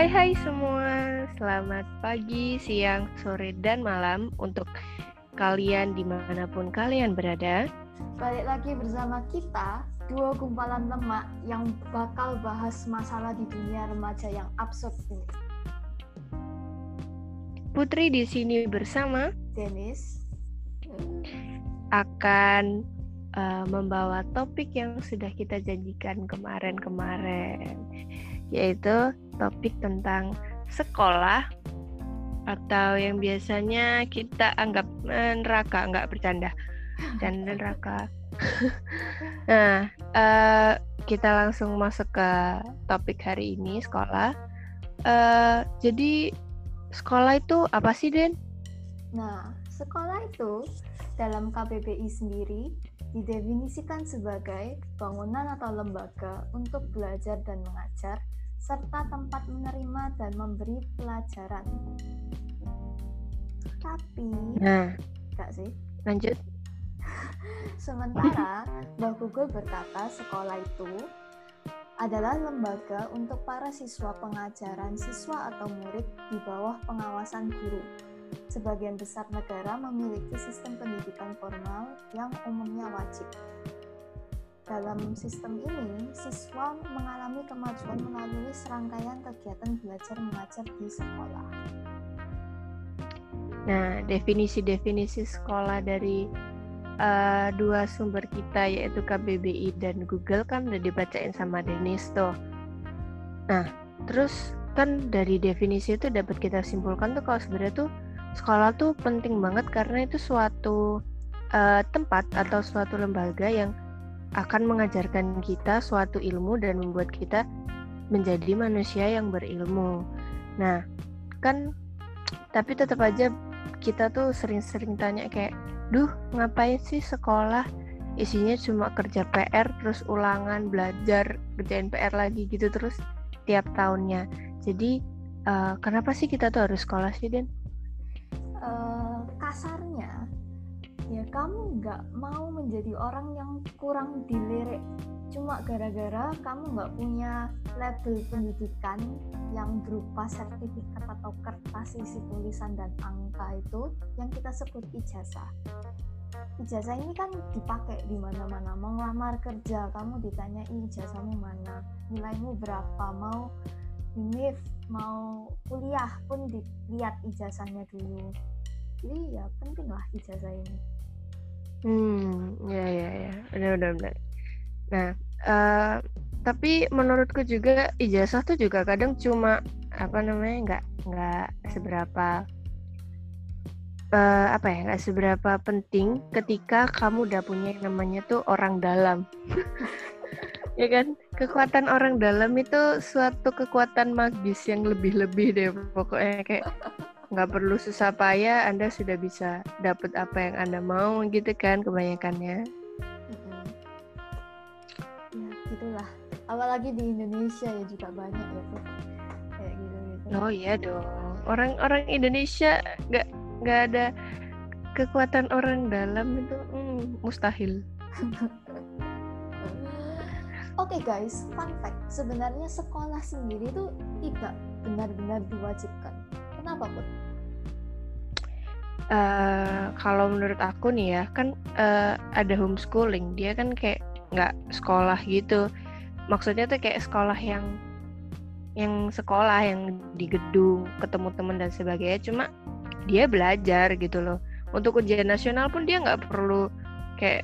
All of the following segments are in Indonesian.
Hai hai semua, selamat pagi, siang, sore, dan malam untuk kalian di mana pun kalian berada. Balik lagi bersama kita, dua gumpalan lemak yang bakal bahas masalah di dunia remaja yang absurd ini. Putri di sini bersama Dennis akan uh, membawa topik yang sudah kita janjikan kemarin-kemarin, yaitu topik tentang sekolah atau yang biasanya kita anggap neraka, nggak bercanda, dan neraka. nah, uh, kita langsung masuk ke topik hari ini sekolah. Uh, jadi sekolah itu apa sih, Den? Nah, sekolah itu dalam KBBI sendiri didefinisikan sebagai bangunan atau lembaga untuk belajar dan mengajar serta tempat menerima dan memberi pelajaran. Tapi, nah, enggak sih? Lanjut. Sementara Mbak Google berkata sekolah itu adalah lembaga untuk para siswa pengajaran siswa atau murid di bawah pengawasan guru sebagian besar negara memiliki sistem pendidikan formal yang umumnya wajib. Dalam sistem ini, siswa mengalami kemajuan melalui serangkaian kegiatan belajar mengajar di sekolah. Nah, definisi-definisi sekolah dari uh, dua sumber kita yaitu KBBI dan Google kan udah dibacain sama Denis tuh. Nah, terus kan dari definisi itu dapat kita simpulkan tuh kalau sebenarnya tuh sekolah tuh penting banget karena itu suatu uh, tempat atau suatu lembaga yang akan mengajarkan kita suatu ilmu dan membuat kita menjadi manusia yang berilmu. Nah, kan tapi tetap aja kita tuh sering-sering tanya kayak, "Duh, ngapain sih sekolah? Isinya cuma kerja PR terus ulangan, belajar, kerjain PR lagi gitu terus tiap tahunnya." Jadi, uh, kenapa sih kita tuh harus sekolah sih, Den? uh, kasarnya ya kamu nggak mau menjadi orang yang kurang dilirik. Cuma gara-gara kamu nggak punya label pendidikan yang berupa sertifikat atau kertas isi tulisan dan angka itu yang kita sebut ijazah. Ijazah ini kan dipakai di mana-mana. Mau ngelamar kerja kamu ditanya ijazahmu mana? Nilaimu berapa? Mau ini mau kuliah? Pun dilihat ijazahnya dulu. Jadi ya penting lah ijazah ini hmm ya ya ya benar benar benar. Nah uh, tapi menurutku juga ijazah tuh juga kadang cuma apa namanya nggak nggak seberapa uh, apa ya nggak seberapa penting ketika kamu udah punya yang namanya tuh orang dalam. Ya kan? Kekuatan orang dalam itu suatu kekuatan magis yang lebih-lebih deh pokoknya kayak nggak perlu susah payah Anda sudah bisa dapat apa yang Anda mau gitu kan kebanyakannya. Mm-hmm. ya gitulah. Apalagi di Indonesia ya juga banyak ya tuh kayak gitu gitu oh iya dong. Orang-orang Indonesia nggak nggak ada kekuatan orang dalam itu hmm, mustahil. Oke okay guys, fun fact. Sebenarnya sekolah sendiri itu tidak benar-benar diwajibkan. Kenapa, Put? Uh, kalau menurut aku nih ya, kan uh, ada homeschooling. Dia kan kayak nggak sekolah gitu. Maksudnya tuh kayak sekolah yang yang sekolah yang di gedung, ketemu teman dan sebagainya. Cuma dia belajar gitu loh. Untuk ujian nasional pun dia nggak perlu kayak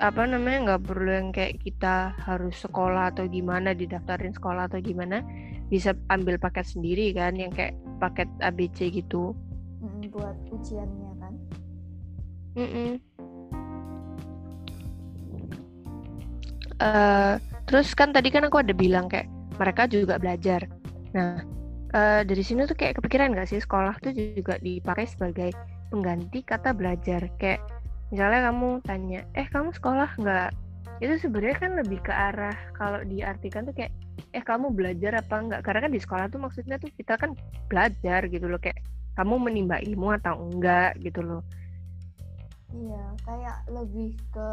apa namanya nggak perlu yang kayak kita harus sekolah atau gimana didaftarin sekolah atau gimana bisa ambil paket sendiri kan yang kayak paket ABC gitu. Mm, buat ujiannya kan? Mm -mm. Uh, terus kan tadi kan aku ada bilang kayak mereka juga belajar. Nah uh, dari sini tuh kayak kepikiran gak sih sekolah tuh juga dipakai sebagai pengganti kata belajar? Kayak misalnya kamu tanya eh kamu sekolah nggak? Itu sebenarnya kan lebih ke arah kalau diartikan tuh kayak eh kamu belajar apa enggak? Karena kan di sekolah tuh maksudnya tuh kita kan belajar gitu loh kayak kamu menimba ilmu atau enggak gitu loh. Iya kayak lebih ke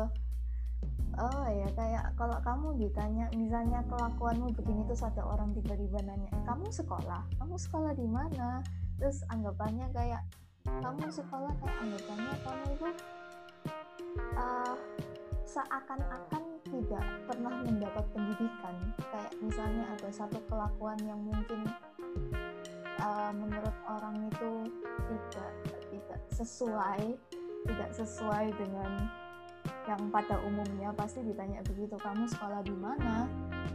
oh ya kayak kalau kamu ditanya misalnya kelakuanmu begini terus ada orang tiba-tiba nanya kamu sekolah? Kamu sekolah di mana? Terus anggapannya kayak kamu sekolah kayak anggapannya kamu itu uh, seakan-akan tidak pernah mendapat pendidikan. Kayak misalnya ada satu kelakuan yang mungkin uh, menurut orang itu tidak tidak sesuai tidak sesuai dengan yang pada umumnya pasti ditanya begitu kamu sekolah di mana?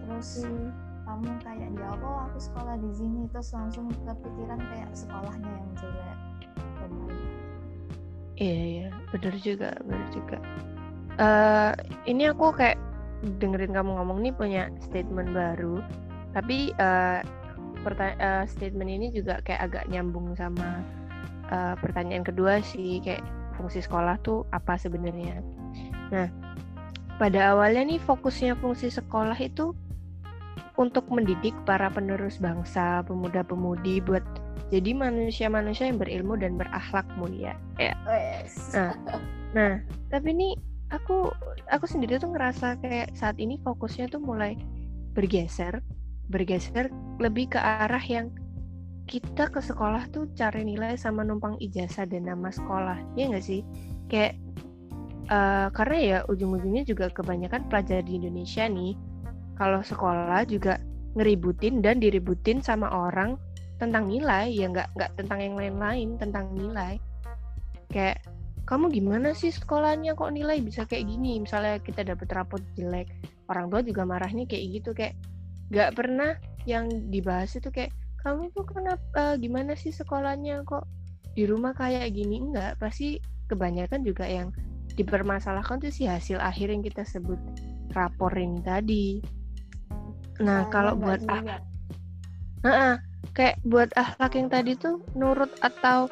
Terus hmm. kamu kayak jawab oh aku sekolah di sini. Terus langsung kepikiran kayak sekolahnya yang jelek dan lain iya iya. Benar juga benar juga uh, ini aku kayak dengerin kamu ngomong nih punya statement baru tapi uh, uh, statement ini juga kayak agak nyambung sama uh, pertanyaan kedua sih kayak fungsi sekolah tuh apa sebenarnya Nah, pada awalnya nih fokusnya fungsi sekolah itu untuk mendidik para penerus bangsa, pemuda-pemudi buat jadi manusia-manusia yang berilmu dan berakhlak mulia. Ya. Nah, nah, tapi ini aku aku sendiri tuh ngerasa kayak saat ini fokusnya tuh mulai bergeser, bergeser lebih ke arah yang kita ke sekolah tuh cari nilai sama numpang ijazah dan nama sekolah, ya nggak sih? Kayak uh, karena ya ujung-ujungnya juga kebanyakan pelajar di Indonesia nih kalau sekolah juga ngeributin dan diributin sama orang tentang nilai ya nggak nggak tentang yang lain-lain tentang nilai kayak kamu gimana sih sekolahnya? Kok nilai bisa kayak gini? Misalnya kita dapat rapot jelek orang tua juga marahnya kayak gitu kayak nggak pernah yang dibahas itu kayak kamu tuh kenapa uh, gimana sih sekolahnya? Kok di rumah kayak gini? Enggak pasti kebanyakan juga yang dipermasalahkan tuh si hasil akhir yang kita sebut rapor ini tadi. Nah, Saya kalau buat ah, uh kayak buat akhlak yang tadi tuh nurut atau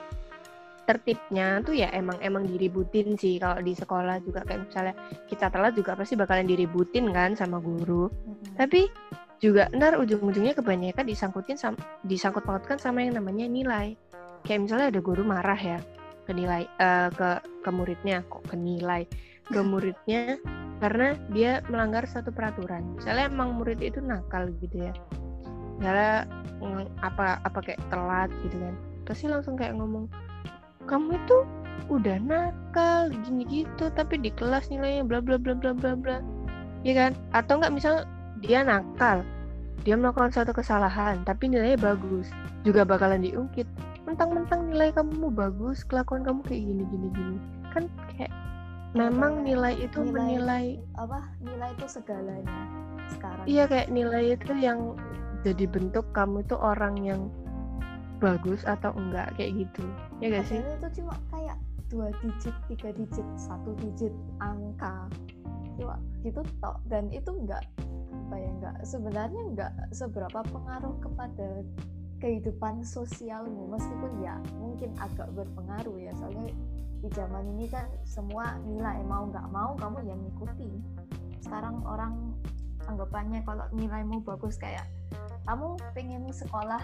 tertibnya tuh ya emang emang diributin sih kalau di sekolah juga kayak misalnya kita telat juga pasti bakalan diributin kan sama guru. Mm-hmm. Tapi juga ntar ujung-ujungnya kebanyakan disangkutin sama disangkut pautkan sama yang namanya nilai. Kayak misalnya ada guru marah ya, ke nilai uh, ke ke muridnya kok ke nilai ke muridnya karena dia melanggar satu peraturan misalnya emang murid itu nakal gitu ya misalnya apa apa kayak telat gitu kan pasti langsung kayak ngomong kamu itu udah nakal gini gitu tapi di kelas nilainya bla bla bla bla bla bla. Ya kan? Atau enggak misal dia nakal dia melakukan suatu kesalahan tapi nilainya bagus juga bakalan diungkit. Mentang-mentang nilai kamu bagus kelakuan kamu kayak gini gini gini. Kan kayak memang nilai itu nilai, menilai apa? Nilai itu segalanya sekarang. Iya kayak nilai itu yang jadi bentuk kamu itu orang yang bagus atau enggak kayak gitu. Ya gak sih? Itu cuma kayak dua digit tiga digit satu digit angka. Cuma gitu tok. Dan itu enggak apa ya enggak sebenarnya enggak seberapa pengaruh kepada kehidupan sosialmu. Meskipun ya mungkin agak berpengaruh ya. Soalnya di zaman ini kan semua nilai mau nggak mau kamu yang ngikuti sekarang orang anggapannya kalau nilaimu bagus kayak kamu pengen sekolah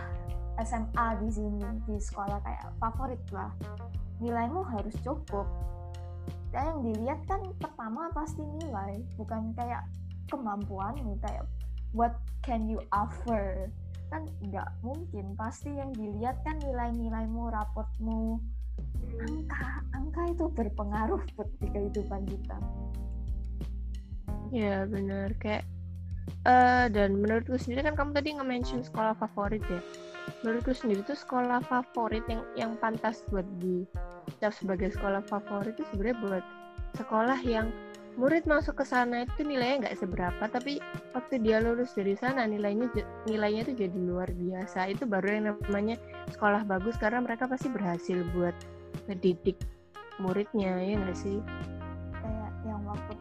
SMA di sini di sekolah kayak favorit lah. Nilaimu harus cukup. Ya yang dilihat kan pertama pasti nilai bukan kayak kemampuanmu kayak what can you offer? Kan nggak mungkin pasti yang dilihat kan nilai-nilaimu raportmu angka angka itu berpengaruh buat di kehidupan kita. Ya benar. Kayak uh, dan menurutku sendiri kan kamu tadi nge-mention sekolah favorit ya menurutku sendiri tuh sekolah favorit yang yang pantas buat di sebagai sekolah favorit itu sebenarnya buat sekolah yang murid masuk ke sana itu nilainya nggak seberapa tapi waktu dia lulus dari sana nilainya nilainya itu jadi luar biasa. Itu baru yang namanya sekolah bagus karena mereka pasti berhasil buat mendidik muridnya ya nggak sih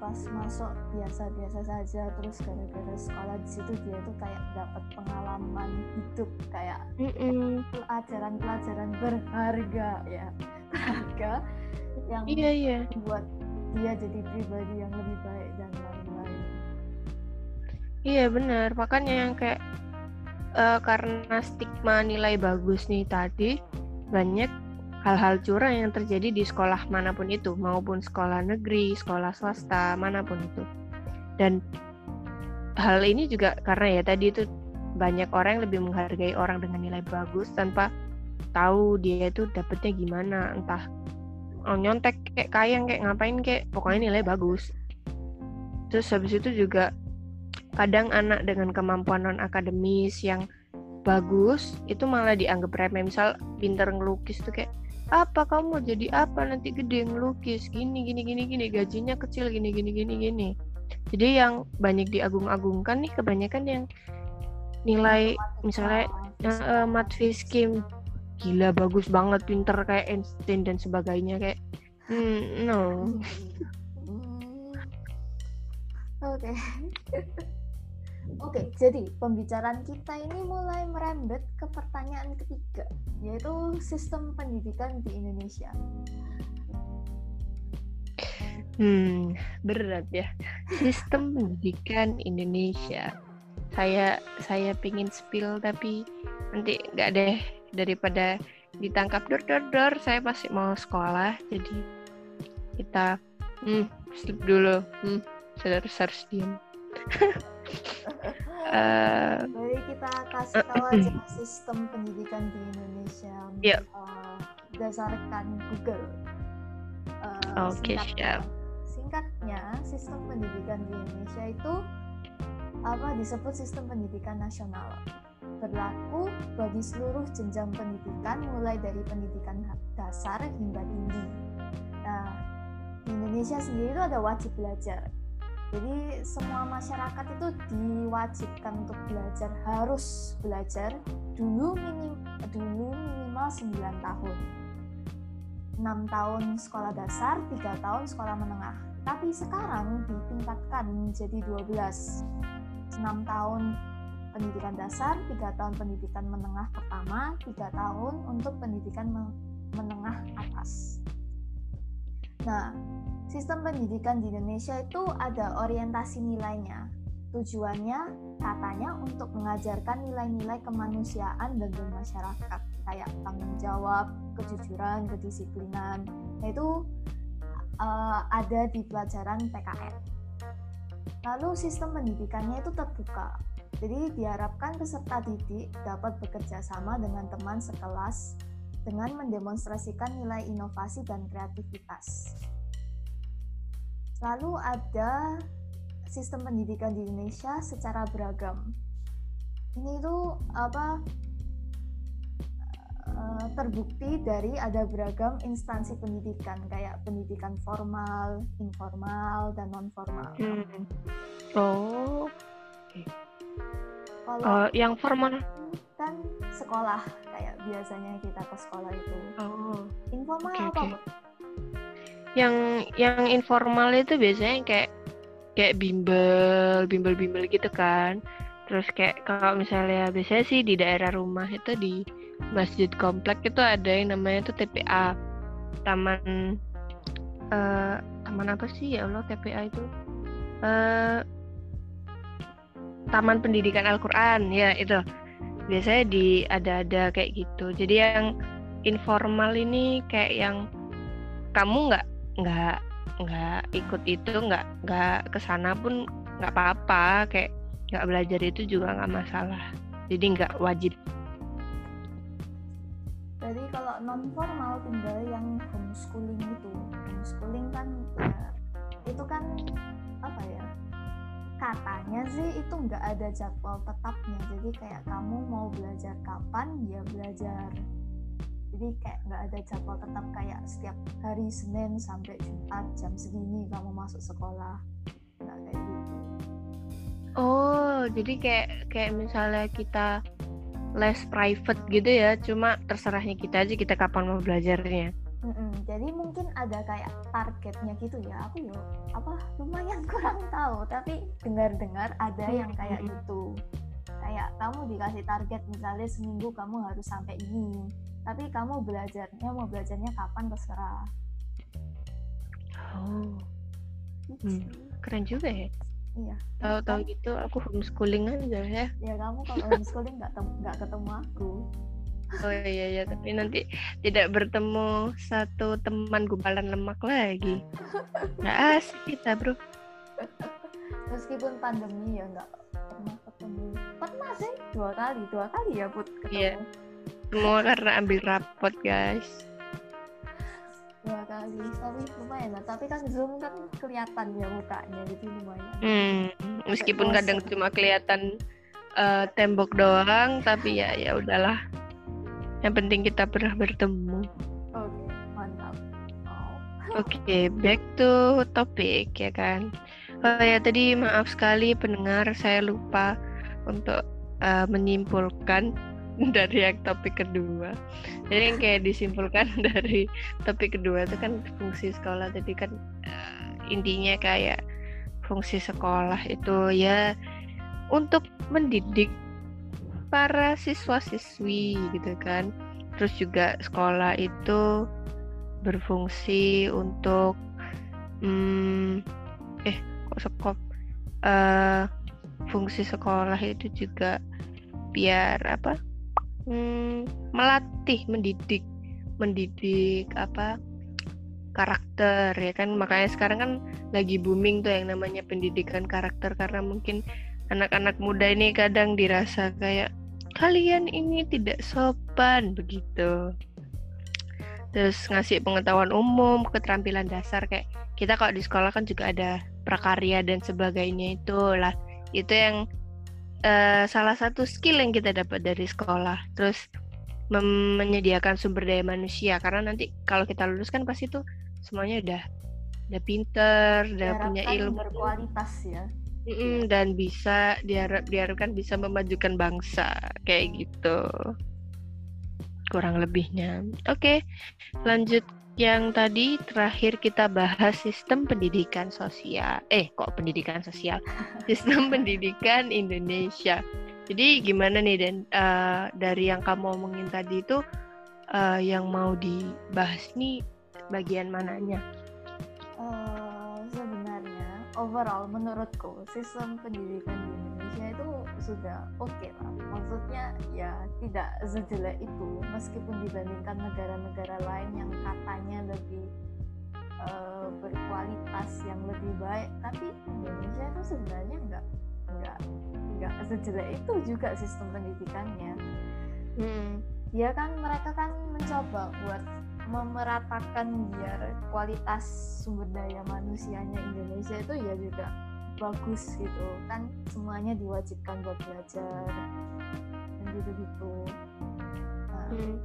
pas masuk biasa-biasa saja terus gara-gara sekolah di situ dia tuh kayak dapat pengalaman hidup kayak pelajaran-pelajaran berharga ya berharga yang iya, iya. buat dia jadi pribadi yang lebih baik dan lain-lain. Iya benar. Makanya yang kayak uh, karena stigma nilai bagus nih tadi banyak hal-hal curang yang terjadi di sekolah mana pun itu maupun sekolah negeri sekolah swasta mana pun itu. Dan hal ini juga karena ya tadi itu banyak orang yang lebih menghargai orang dengan nilai bagus tanpa tahu dia itu dapetnya gimana. Entah oh, nyontek kayak kayang kayak ngapain kayak pokoknya nilai bagus. Terus habis itu juga kadang anak dengan kemampuan non akademis yang bagus itu malah dianggap remeh. Misal pinter ngelukis tuh kayak apa? Kamu jadi apa? Nanti gede ngelukis. Gini gini gini gini. Gajinya kecil. Gini gini gini gini. Jadi yang banyak diagung-agungkan nih kebanyakan yang nilai misalnya uh, mat fiskim gila bagus banget. Pinter kayak Einstein dan sebagainya. Kayak hmm, no. Oke oke jadi pembicaraan kita ini mulai merembet ke pertanyaan ketiga yaitu sistem pendidikan di Indonesia. Hmm, berat ya. Sistem pendidikan Indonesia. Saya saya pingin spill tapi nanti nggak deh. Daripada ditangkap dor dor dor saya masih mau sekolah. Jadi kita hmm sleep dulu. Hmm saya harus harus diam uh, Mari kita kasih tahu aja sistem pendidikan di Indonesia yeah. uh, berdasarkan Google. Uh, Oke okay, siap. Singkatnya sistem pendidikan di Indonesia itu apa disebut sistem pendidikan nasional berlaku bagi seluruh jenjang pendidikan mulai dari pendidikan dasar hingga tinggi. Nah, di Indonesia sendiri itu ada wajib belajar. Jadi semua masyarakat itu diwajibkan untuk belajar, harus belajar dulu minim dulu minimal 9 tahun. 6 tahun sekolah dasar, 3 tahun sekolah menengah. Tapi sekarang ditingkatkan menjadi 12. 6 tahun pendidikan dasar, tiga tahun pendidikan menengah pertama, tiga tahun untuk pendidikan menengah atas. Nah, sistem pendidikan di Indonesia itu ada orientasi nilainya. Tujuannya katanya untuk mengajarkan nilai-nilai kemanusiaan bagi masyarakat, kayak tanggung jawab, kejujuran, kedisiplinan. Nah, itu uh, ada di pelajaran PKN. Lalu sistem pendidikannya itu terbuka, jadi diharapkan peserta didik dapat bekerja sama dengan teman sekelas dengan mendemonstrasikan nilai inovasi dan kreativitas. Lalu ada sistem pendidikan di Indonesia secara beragam. Ini itu apa eh, terbukti dari ada beragam instansi pendidikan kayak pendidikan formal, informal, dan non formal. Hmm. Oh, kalau uh, yang formal kan sekolah biasanya kita ke sekolah itu. Oh. Informal okay, apa? Okay. Yang yang informal itu biasanya kayak kayak bimbel, bimbel-bimbel gitu kan. Terus kayak kalau misalnya biasanya sih di daerah rumah itu di masjid komplek itu ada yang namanya itu TPA. Taman uh, taman apa sih ya Allah TPA itu? Uh, Taman Pendidikan Al-Qur'an ya itu. Biasanya di ada-ada kayak gitu. Jadi yang informal ini kayak yang kamu nggak nggak nggak ikut itu nggak nggak ke sana pun nggak apa-apa. Kayak nggak belajar itu juga nggak masalah. Jadi nggak wajib. Jadi kalau non formal tinggal yang homeschooling itu homeschooling kan ya, itu kan apa ya katanya sih itu nggak ada jadwal tetapnya. Jadi kayak kamu mau belajar kapan ya belajar. Jadi kayak nggak ada jadwal tetap kayak setiap hari Senin sampai Jumat jam segini kamu masuk sekolah. Nggak kayak gitu. Oh jadi kayak kayak misalnya kita les private gitu ya cuma terserahnya kita aja kita kapan mau belajarnya Mm-mm, jadi mungkin ada kayak targetnya gitu ya. Aku yo apa lumayan kurang tahu. Tapi dengar-dengar ada yang kayak gitu. Kayak kamu dikasih target misalnya seminggu kamu harus sampai ini. Tapi kamu belajarnya mau belajarnya kapan terserah. Oh. Gitu. hmm, keren juga ya. Iya. Tahu-tahu gitu aku homeschooling aja ya. Ya kamu kalau homeschooling nggak nggak ketemu aku Oh iya iya. Tapi nanti tidak bertemu satu teman gumpalan lemak lagi. Nggak asik kita bro. meskipun pandemi ya nggak pernah ketemu. Pernah sih dua kali. Dua kali ya put ketemu. Iya. semua karena ambil rapot guys. Dua kali. Tapi lumayan lah. Tapi kan zoom kan kelihatan ya mukanya jadi lumayan. Hmm, meskipun kadang cuma kelihatan eh, tembok doang tapi ya ya udahlah yang penting kita pernah bertemu oke mantap oh. Oke, back to topic ya kan. Oh ya tadi maaf sekali pendengar saya lupa untuk uh, menyimpulkan dari yang topik kedua. Jadi yang kayak disimpulkan dari topik kedua itu kan fungsi sekolah. Jadi kan uh, intinya kayak fungsi sekolah itu ya untuk mendidik para siswa-siswi gitu kan. Terus juga sekolah itu berfungsi untuk hmm, eh kok sekop eh fungsi sekolah itu juga biar apa hmm, melatih mendidik mendidik apa karakter ya kan makanya sekarang kan lagi booming tuh yang namanya pendidikan karakter karena mungkin anak-anak muda ini kadang dirasa kayak kalian ini tidak sopan begitu. Terus ngasih pengetahuan umum, keterampilan dasar kayak kita kalau di sekolah kan juga ada prakarya dan sebagainya itu lah itu yang eh, salah satu skill yang kita dapat dari sekolah. Terus menyediakan sumber daya manusia. Karena nanti kalau kita lulus kan pasti tuh semuanya udah udah pinter, udah punya ilmu. berkualitas ya Mm-mm, dan bisa diharap diharapkan bisa memajukan bangsa kayak gitu kurang lebihnya. Oke, lanjut yang tadi terakhir kita bahas sistem pendidikan sosial. Eh, kok pendidikan sosial? Sistem pendidikan Indonesia. Jadi gimana nih dan eh, dari yang kamu omongin tadi itu eh, yang mau dibahas nih bagian mananya? Overall menurutku sistem pendidikan di Indonesia itu sudah oke lah. Maksudnya ya tidak sejelek itu. Meskipun dibandingkan negara-negara lain yang katanya lebih eh, berkualitas yang lebih baik tapi Indonesia itu sebenarnya nggak nggak nggak sejelek itu juga sistem pendidikannya. Hmm. ya kan mereka kan mencoba buat memeratakan biar kualitas sumber daya manusianya Indonesia itu ya juga bagus gitu. Kan semuanya diwajibkan buat belajar dan gitu gitu nah, Hmm.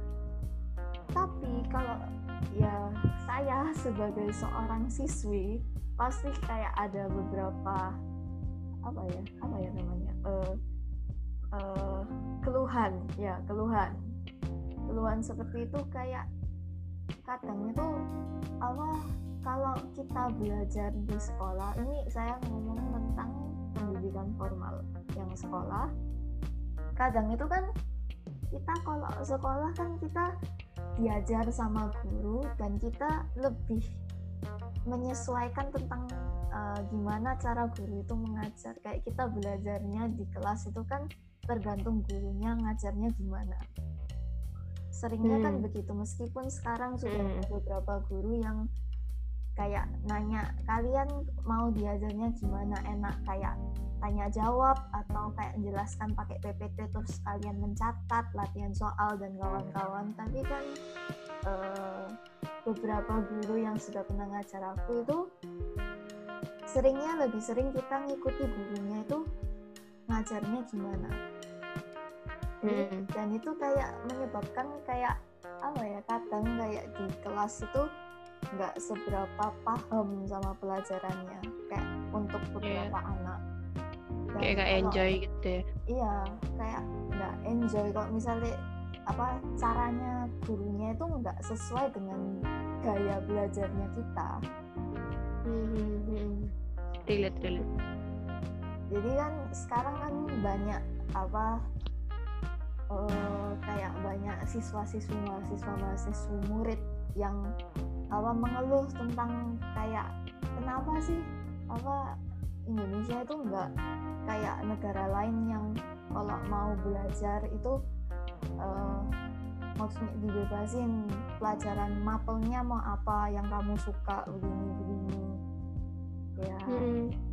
tapi kalau ya saya sebagai seorang siswi pasti kayak ada beberapa apa ya apa ya namanya eh eh, keluhan ya keluhan. Keluhan seperti itu kayak kadang itu apa kalau kita belajar di sekolah ini saya ngomong tentang pendidikan formal yang sekolah. Kadang itu kan kita kalau sekolah kan kita diajar sama guru dan kita lebih menyesuaikan tentang uh, gimana cara guru itu mengajar. Kayak kita belajarnya di kelas itu kan tergantung gurunya ngajarnya gimana seringnya kan Hmm. begitu meskipun sekarang sudah Hmm. ada beberapa guru yang kayak nanya kalian mau diajarnya gimana enak kayak tanya jawab atau kayak menjelaskan pakai PPT terus kalian mencatat latihan soal dan kawan-kawan tapi kan eh, beberapa guru yang sudah pernah ngajar aku itu seringnya lebih sering kita ngikuti gurunya itu ngajarnya gimana Hmm. dan itu kayak menyebabkan kayak apa ya kadang kayak di kelas itu nggak seberapa paham sama pelajarannya kayak untuk beberapa anak Dan Kayak gak kalau- enjoy gitu ya. iya kayak nggak enjoy kalau misalnya apa caranya gurunya itu nggak sesuai dengan gaya belajarnya kita Hmm. Relate, relate. jadi kan sekarang kan banyak apa eh, kayak banyak siswa-siswi mahasiswa mahasiswi murid yang apa mengeluh tentang kayak kenapa sih apa Indonesia itu enggak kayak negara lain yang kalau mau belajar itu eh, maksudnya dibebasin pelajaran mapelnya mau apa yang kamu suka begini begini ya Hmm.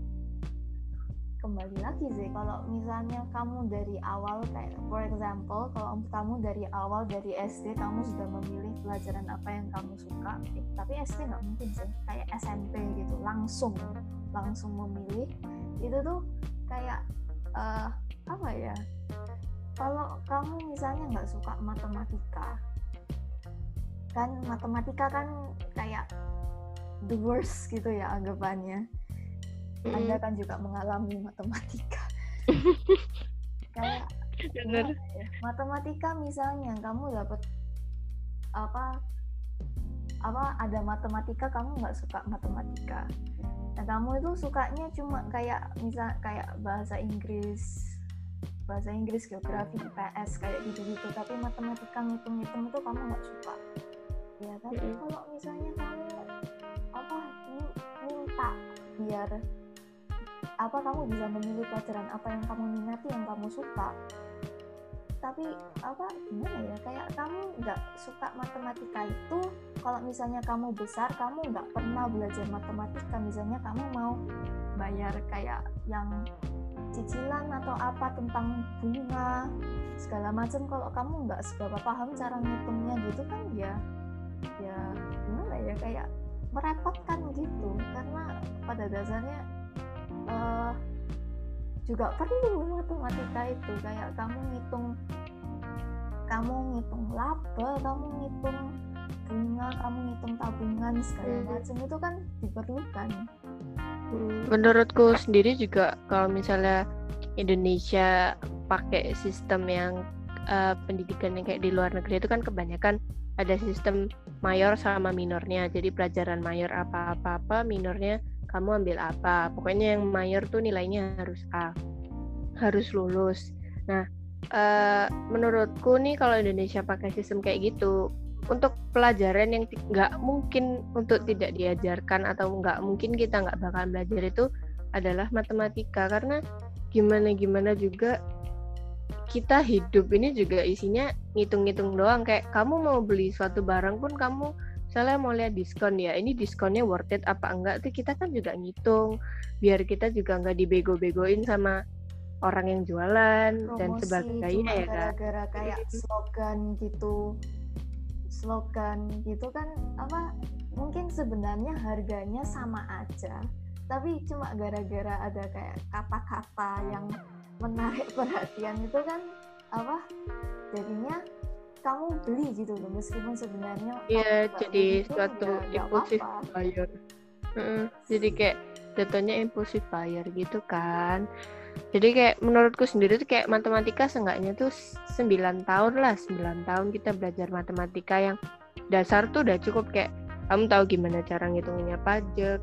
Kembali lagi sih. Kalau misalnya kamu dari awal kayak for example kalau kamu dari awal dari SD kamu sudah memilih pelajaran apa yang kamu suka eh, tapi SD nggak mungkin sih. Kayak SMP gitu langsung langsung memilih. Itu tuh kayak uh, apa ya? Kalau kamu misalnya nggak suka matematika kan matematika kan kayak the worst gitu ya anggapannya anda kan juga mengalami matematika. Kayak Bener. Ya, matematika misalnya kamu dapat apa apa ada matematika kamu nggak suka matematika. Nah kamu itu sukanya cuma kayak misal kayak bahasa Inggris bahasa Inggris, geografi, IPS kayak gitu-gitu. Tapi matematika ngitung-ngitung itu kamu nggak suka. Ya tapi kalau misalnya kamu apa minta biar apa kamu bisa memilih pelajaran apa yang kamu minati yang kamu suka? Tapi apa gimana ya kayak kamu nggak suka matematika itu kalau misalnya kamu besar kamu nggak pernah belajar matematika. Misalnya kamu mau bayar kayak yang cicilan atau apa tentang bunga segala macam. Kalau kamu nggak seberapa paham cara ngitungnya gitu kan ya ya gimana ya kayak merepotkan gitu. Karena pada dasarnya uh, juga perlu matematika itu. Kayak kamu ngitung kamu ngitung laba kamu ngitung bunga kamu ngitung tabungan segala hmm. macam. Itu kan diperlukan. Hmm, menurutku sendiri juga kalau misalnya Indonesia pakai sistem yang uh, pendidikan yang kayak di luar negeri itu kan kebanyakan ada sistem mayor sama minornya. Jadi pelajaran mayor apa-apa-apa minornya kamu ambil apa. Pokoknya yang mayor tuh nilainya harus A harus lulus. Nah uh, menurutku nih kalau Indonesia pakai sistem kayak gitu untuk pelajaran yang nggak mungkin untuk tidak diajarkan atau nggak mungkin kita nggak bakal belajar itu adalah matematika. Karena gimana gimana juga kita hidup ini juga isinya ngitung-ngitung doang. Kayak kamu mau beli suatu barang pun kamu misalnya mau lihat diskon ya ini diskonnya worth it apa enggak? Tuh kita kan juga ngitung biar kita juga nggak dibego-begoin sama orang yang jualan Promosi dan sebagainya ya kak gara-gara kayak slogan gitu. Slogan gitu kan apa mungkin sebenarnya harganya sama aja tapi cuma gara-gara ada kayak kata-kata yang menarik perhatian itu kan apa jadinya kamu beli gitu loh meskipun sebenarnya iya jadi suatu impulsif buyer. Uh, jadi kayak jatuhnya impulsif buyer gitu kan. Jadi kayak menurutku sendiri tuh kayak matematika seenggaknya tuh 9 tahun lah 9 tahun kita belajar matematika yang dasar tuh udah cukup kayak kamu tahu gimana cara ngitungnya pajak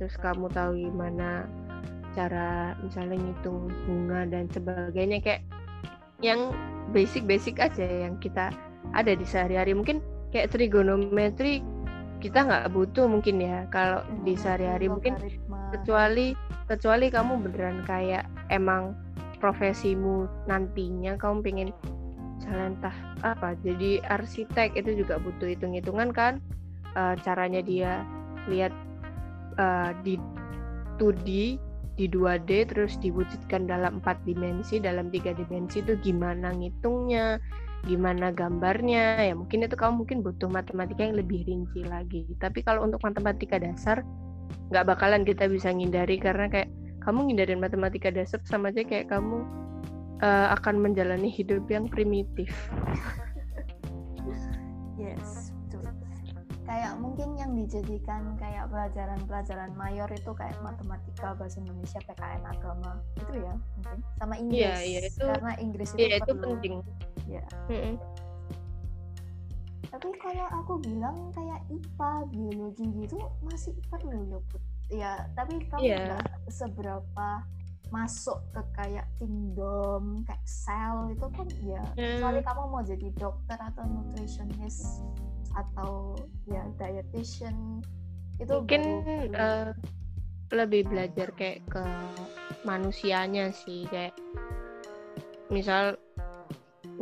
terus kamu tahu gimana cara misalnya ngitung bunga dan sebagainya kayak yang basic-basic aja yang kita ada di sehari-hari. Mungkin kayak trigonometri kita nggak butuh mungkin ya. Kalau hmm, di sehari-hari mungkin kecuali kecuali kamu beneran kayak emang profesimu nantinya kamu pengen jalan entah apa jadi arsitek itu juga butuh hitung-hitungan kan. Uh, caranya dia lihat uh, di 2D di 2D terus diwujudkan dalam empat dimensi. Dalam tiga dimensi itu gimana ngitungnya gimana gambarnya. Ya mungkin itu kamu mungkin butuh matematika yang lebih rinci lagi. Tapi kalau untuk matematika dasar nggak bakalan kita bisa ngindari. Karena kayak kamu ngindarin matematika dasar sama aja kayak kamu uh, akan menjalani hidup yang primitif. Yes kayak mungkin yang dijadikan kayak pelajaran-pelajaran mayor itu kayak matematika bahasa Indonesia PKN agama itu ya mungkin. Sama iya, Inggris yeah, yeah, itu, karena Inggris itu, yeah, itu penting. Ya mm -hmm. tapi kalau aku bilang kayak IPA biologi gitu masih perlu loh ya tapi kamu yeah. seberapa masuk ke kayak kingdom kayak sel itu kan ya mm. kecuali kamu mau jadi dokter atau nutritionist atau ya dietitian itu mungkin uh, lebih belajar kayak ke manusianya sih kayak misal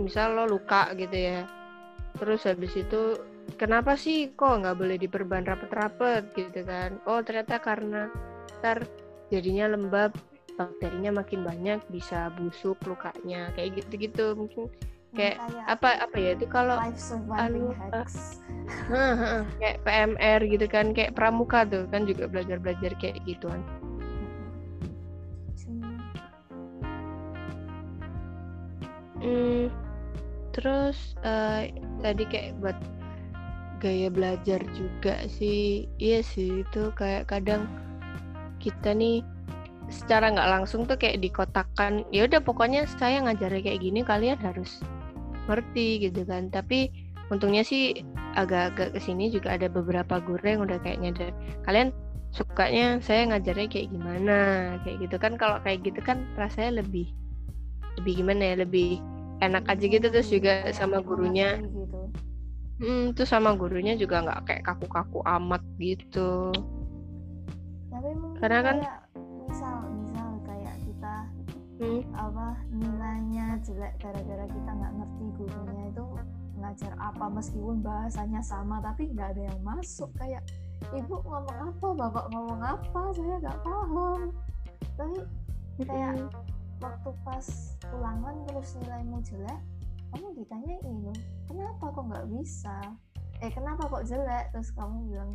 misal lo luka gitu ya terus habis itu kenapa sih kok nggak boleh diperban rapet-rapet? gitu kan. Oh ternyata karena ntar jadinya lembab bakterinya makin banyak bisa busuk lukanya kayak gitu-gitu. Mungkin kayak, apa apa ya itu kalau anu uh, kayak PMR gitu kan kayak pramuka tuh kan juga belajar belajar kayak gituan. Hmm, terus uh, tadi kayak buat gaya belajar juga sih. Iya sih itu kayak kadang kita nih secara nggak langsung tuh kayak dikotakan ya udah pokoknya saya ngajarnya kayak gini kalian harus ngerti gitu kan. Tapi untungnya sih agak-agak ke sini juga ada beberapa guru yang udah kayak nyadar kalian sukanya saya ngajarnya kayak gimana? Kayak gitu kan. Kalau kayak gitu kan rasanya lebih lebih gimana ya lebih enak aja gitu. Terus juga sama gurunya gitu. hmm, terus sama gurunya juga nggak kayak kaku-kaku amat gitu. Tapi karena kan misal hmm? apa nilainya jelek gara-gara kita nggak ngerti gurunya itu ngajar apa meskipun bahasanya sama tapi nggak ada yang masuk. Kayak ibu ngomong apa? Bapak ngomong apa? Saya nggak paham. Tapi kayak waktu pas ulangan terus nilaimu jelek kamu ditanya ini loh kenapa kok nggak bisa? Eh kenapa kok jelek? Terus kamu bilang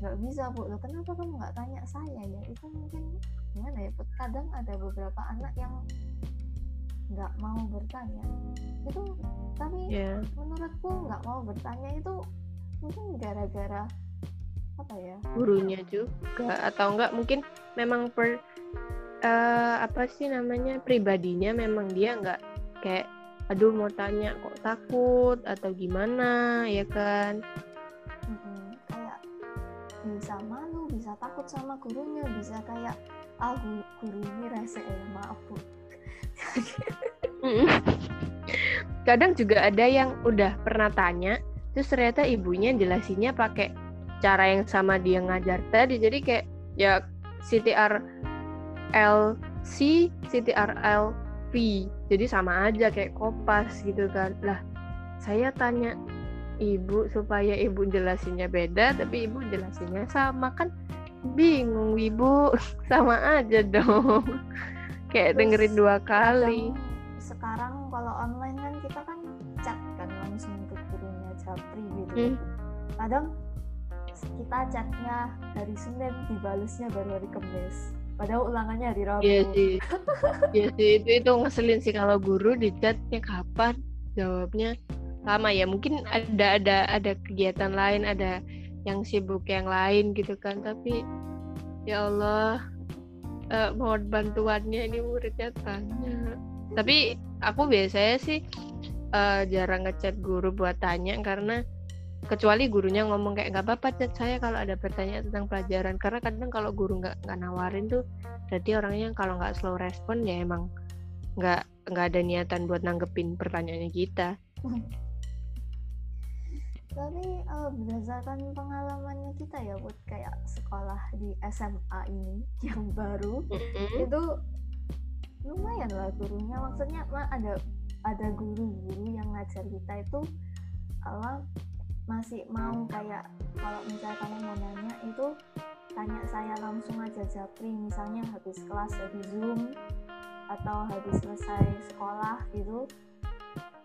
nggak bisa bu. Lo kenapa kamu nggak tanya saya ya? Itu mungkin gimana ya kadang ada beberapa anak yang nggak mau bertanya. Itu tapi yeah. menurutku nggak mau bertanya itu mungkin gara-gara apa ya? Gurunya juga atau enggak mungkin memang per uh, apa sih namanya pribadinya memang dia nggak kayak aduh mau tanya kok takut atau gimana ya kan? Hmm, kayak bisa malu bisa takut sama gurunya bisa kayak guru ini rese eh, maaf bu. Kadang juga ada yang udah pernah tanya terus ternyata ibunya jelasinnya pakai cara yang sama dia ngajar tadi. Jadi kayak ya CTR LC CTRL V. Jadi sama aja kayak kopas gitu kan. Lah saya tanya ibu supaya ibu jelasinnya beda tapi ibu jelasinnya sama. Kan bingung ibu. Sama aja dong. Kayak Terus, dengerin dua kali. sekarang kalau online kan kita kan chat kan langsung ke gurunya japri gitu. Hmm. kadang kita chatnya hari Senin dibalesnya baru hari Kamis. Padahal ulangannya hari Rabu. Iya sih. Iya sih itu itu ngeselin sih kalau guru di chatnya kapan? Jawabnya lama ya. Mungkin ada ada ada kegiatan lain ada yang sibuk yang lain gitu kan. Tapi ya Allah uh, mohon bantuannya ini muridnya tanya. Tapi aku biasanya sih uh, jarang ngechat guru buat tanya karena kecuali gurunya ngomong kayak nggak apa-apa chat saya kalau ada pertanyaan tentang pelajaran. Karena kadang kalau guru nggak nggak nawarin tuh berarti orangnya kalau nggak slow respon ya emang nggak nggak ada niatan buat nanggepin pertanyaannya kita tapi uh, berdasarkan pengalamannya kita ya buat kayak sekolah di SMA ini yang baru mm-hmm. itu lumayan lah gurunya maksudnya ada ada guru-guru yang ngajar kita itu ala masih mau kayak kalau misalnya kamu mau nanya itu tanya saya langsung aja japri misalnya habis kelas dari zoom atau habis selesai sekolah gitu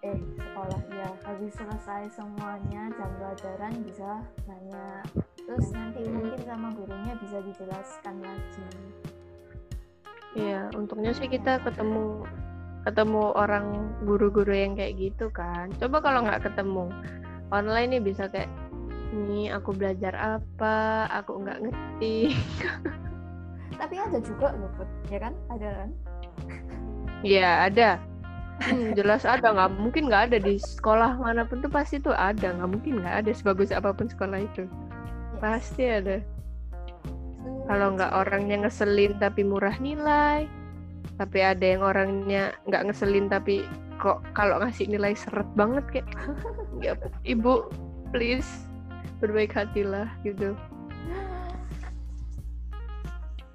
eh sekolah ya. Habis selesai semuanya jam pelajaran bisa nanya. Terus nanti mungkin sama gurunya bisa dijelaskan lagi. Iya untungnya sih kita ketemu ketemu orang guru-guru yang kayak gitu kan. Coba kalau nggak ketemu online nih bisa kayak ini aku belajar apa? Aku nggak ngerti. Tapi ada juga loh ya kan? Ada kan? Iya ada hmm, jelas ada. Nggak mungkin nggak ada di sekolah mana pun tuh pasti tuh ada. Nggak mungkin nggak ada sebagus apa pun sekolah itu. Yes. pasti ada. Kalau nggak orangnya ngeselin tapi murah nilai tapi ada yang orangnya nggak ngeselin tapi kok kalau ngasih nilai seret banget kayak ya ibu please berbaik hatilah gitu.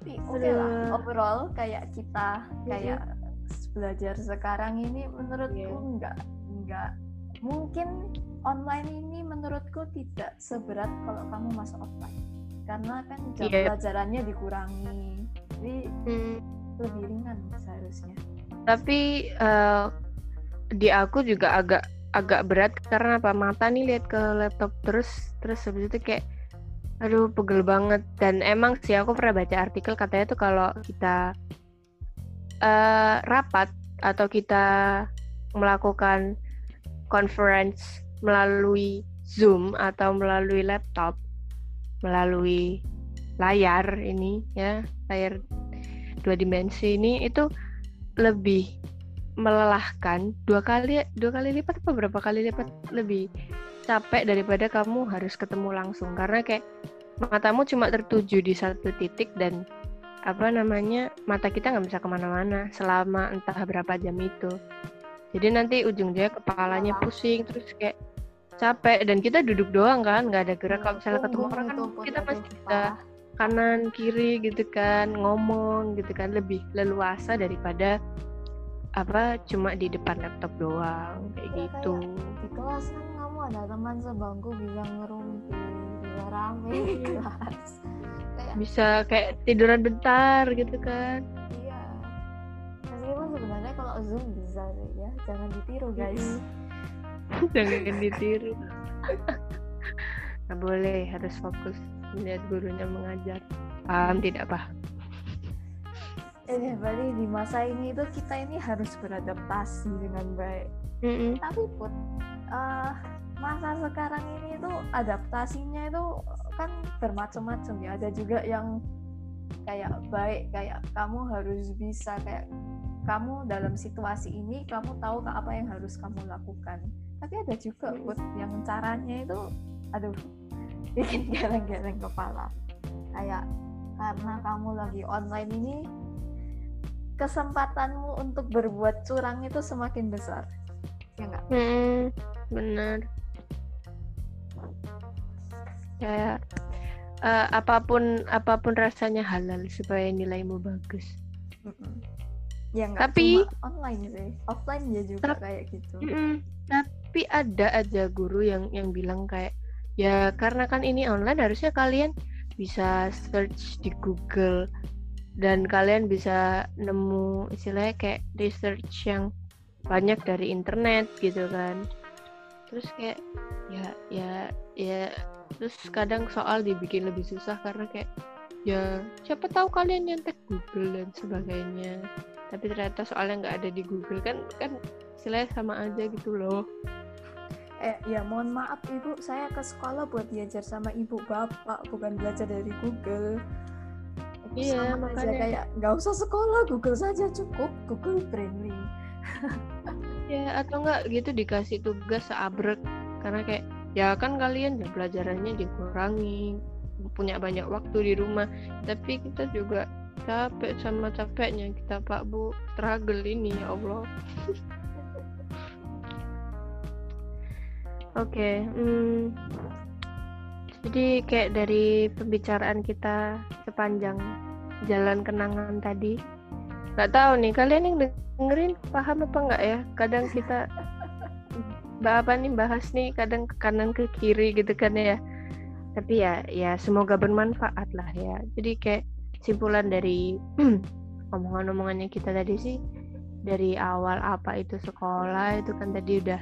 Oke okay lah overall kayak kita kayak belajar sekarang ini menurutku yeah. enggak enggak mungkin online ini menurutku tidak seberat kalau kamu masuk offline. Karena kan jam yeah. pelajarannya dikurangi jadi hmm. lebih ringan seharusnya. Tapi uh, di aku juga agak agak berat karena apa? Mata nih lihat ke laptop terus terus habis itu kayak aduh pegel banget. Dan emang sih aku pernah baca artikel katanya tuh kalau kita uh, rapat atau kita melakukan conference melalui Zoom atau melalui laptop, melalui layar ini ya, layar dua dimensi ini itu lebih melelahkan. Dua kali dua kali lipat atau berapa kali lipat lebih capek daripada kamu harus ketemu langsung. Karena kayak matamu cuma tertuju di satu titik dan apa namanya mata kita nggak bisa ke mana-mana selama entah berapa jam itu. Jadi nanti ujungnya kepalanya pusing terus kayak capek dan kita duduk doang kan nggak ada gerak. Kalau misalnya ketemu orang kan kita masih bisa kanan kiri gitu kan ngomong gitu kan. Lebih leluasa daripada apa cuma di depan laptop doang kayak ya, gitu. kayak di kelas kan kamu ada teman sebangku bisa ngerumpi bisa rame di kelas bisa kayak tiduran bentar gitu kan. Iya. Meskipun sebenarnya kalau zoom bisa ya. Jangan ditiru guys. Jangan ditiru. Nggak boleh harus fokus. Lihat gurunya mengajar. Paham tidak pak? Ini berarti di masa ini itu kita ini harus beradaptasi dengan baik. Mm -hmm. tapi pun uh, masa sekarang ini itu adaptasinya itu kan bermacam-macam ya. Ada juga yang kayak baik kayak kamu harus bisa kayak kamu dalam situasi ini kamu tahu apa yang harus kamu lakukan. Tapi ada juga buat yang caranya itu aduh bikin geleng-geleng kepala. Kayak karena kamu lagi online ini kesempatanmu untuk berbuat curang itu semakin besar. Ya enggak hmm, benar kayak uh, apa pun apa pun rasanya halal supaya nilaimu bagus. Ya tapi online sih, offline ya juga kayak gitu. Mm, tapi ada aja guru yang yang bilang kayak ya karena kan ini online harusnya kalian bisa search di Google dan kalian bisa nemu istilahnya kayak research yang banyak dari internet gitu kan terus kayak ya ya ya terus kadang soal dibikin lebih susah karena kayak ya siapa tahu kalian nyentek Google dan sebagainya. Tapi ternyata soalnya nggak ada di Google. Kan kan istilahnya sama aja gitu loh. Eh ya mohon maaf ibu. Saya ke sekolah buat belajar sama ibu bapak bukan belajar dari Google. Iya sama makanya. aja kayak nggak usah sekolah Google saja cukup. Google friendly. Ya atau enggak gitu dikasih tugas seabrek. Karena kayak ya kan kalian ya pelajarannya dikurangi punya banyak waktu di rumah. Tapi kita juga capek sama capeknya kita Pak Bu. Struggle ini ya Allah. Oke okay, hmm, jadi kayak dari pembicaraan kita sepanjang jalan kenangan tadi nggak tahu nih kalian yang dengerin paham apa nggak ya? Kadang kita apa nih bahas nih kadang ke kanan ke kiri gitu kan ya. Tapi ya ya semoga bermanfaat lah ya. Jadi kayak simpulan dari omongan-omongannya kita tadi sih dari awal apa itu sekolah itu kan tadi udah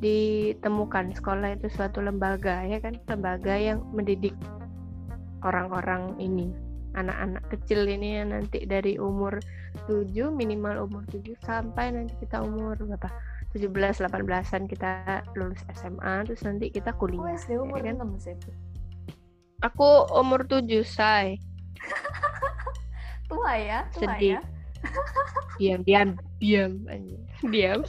ditemukan. Sekolah itu suatu lembaga ya kan lembaga yang mendidik orang-orang ini. Anak-anak kecil ini yang nanti dari umur 7 minimal umur 7 sampai nanti kita umur berapa 17 18-an kita lulus SMA terus nanti kita kuliah. Oh, SD umur ya, kan? 6 sih. Aku umur 7, say. tua ya, tua Sedih. ya. diam, diam, diam, diam.